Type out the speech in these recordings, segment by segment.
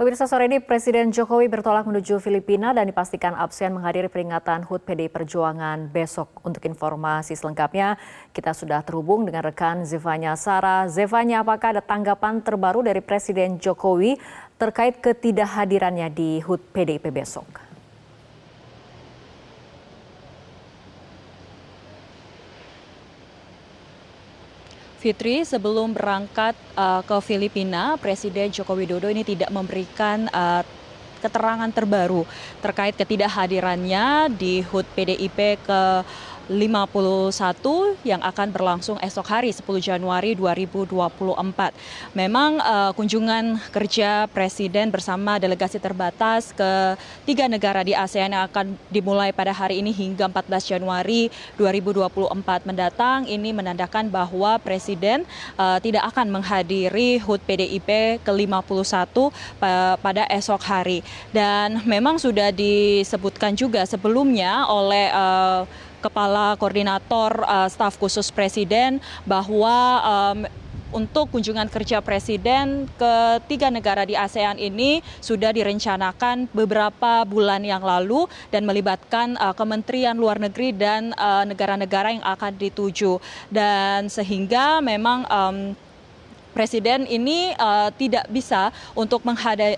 Pemirsa sore ini Presiden Jokowi bertolak menuju Filipina dan dipastikan absen menghadiri peringatan HUT PDI Perjuangan besok. Untuk informasi selengkapnya, kita sudah terhubung dengan rekan Zevanya Sara. Zevanya, apakah ada tanggapan terbaru dari Presiden Jokowi terkait ketidakhadirannya di HUT PDIP besok? Fitri, sebelum berangkat uh, ke Filipina, Presiden Joko Widodo ini tidak memberikan uh, keterangan terbaru terkait ketidakhadirannya di HUT PDIP ke 51 yang akan berlangsung esok hari 10 Januari 2024. Memang uh, kunjungan kerja Presiden bersama delegasi terbatas ke tiga negara di ASEAN yang akan dimulai pada hari ini hingga 14 Januari 2024 mendatang ini menandakan bahwa Presiden uh, tidak akan menghadiri HUT PDIP ke-51 pada esok hari. Dan memang sudah disebutkan juga sebelumnya oleh uh, Kepala Koordinator uh, Staf Khusus Presiden bahwa um, untuk kunjungan kerja Presiden ke tiga negara di ASEAN ini sudah direncanakan beberapa bulan yang lalu dan melibatkan uh, Kementerian Luar Negeri dan negara-negara uh, yang akan dituju. Dan sehingga memang um, Presiden ini uh, tidak bisa untuk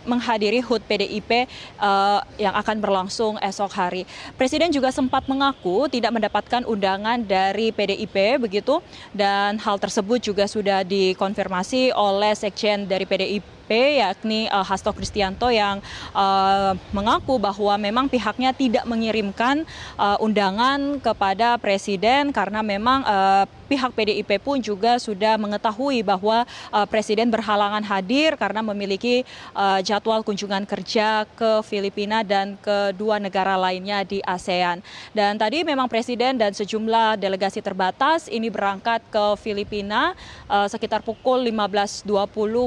menghadiri HUT PDIP uh, yang akan berlangsung esok hari. Presiden juga sempat mengaku tidak mendapatkan undangan dari PDIP begitu dan hal tersebut juga sudah dikonfirmasi oleh Sekjen dari PDIP yakni uh, Hasto Kristianto yang uh, mengaku bahwa memang pihaknya tidak mengirimkan uh, undangan kepada presiden karena memang uh, pihak PDIP pun juga sudah mengetahui bahwa uh, Presiden berhalangan hadir karena memiliki uh, jadwal kunjungan kerja ke Filipina dan kedua negara lainnya di ASEAN. Dan tadi memang Presiden dan sejumlah delegasi terbatas ini berangkat ke Filipina uh, sekitar pukul 15.20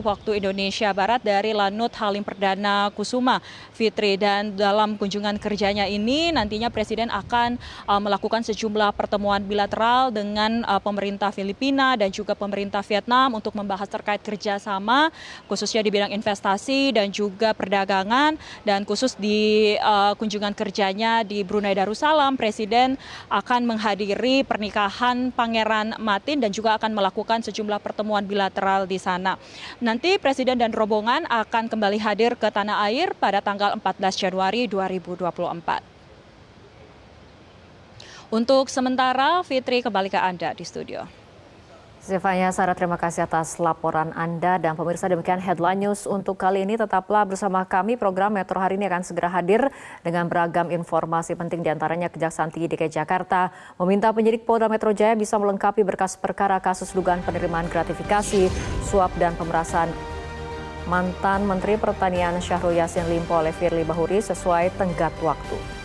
waktu Indonesia Barat dari Lanut Halim Perdana Kusuma Fitri. Dan dalam kunjungan kerjanya ini nantinya Presiden akan uh, melakukan sejumlah pertemuan bilateral dengan uh, pemerintah Filipina dan juga pemerintah Vietnam untuk membahas terkait kerjasama khususnya di bidang investasi dan juga perdagangan dan khusus di uh, kunjungan kerjanya di Brunei Darussalam Presiden akan menghadiri pernikahan Pangeran Matin dan juga akan melakukan sejumlah pertemuan bilateral di sana. Nanti Presiden dan rombongan akan kembali hadir ke tanah air pada tanggal 14 Januari 2024. Untuk sementara, Fitri kembali ke Anda di studio. Zevanya Sarah, terima kasih atas laporan Anda dan pemirsa demikian headline news untuk kali ini. Tetaplah bersama kami, program Metro hari ini akan segera hadir dengan beragam informasi penting di antaranya Kejaksaan Tinggi DKI Jakarta meminta penyidik Polda Metro Jaya bisa melengkapi berkas perkara kasus dugaan penerimaan gratifikasi, suap dan pemerasan mantan Menteri Pertanian Syahrul Yassin Limpo oleh Firly Bahuri sesuai tenggat waktu.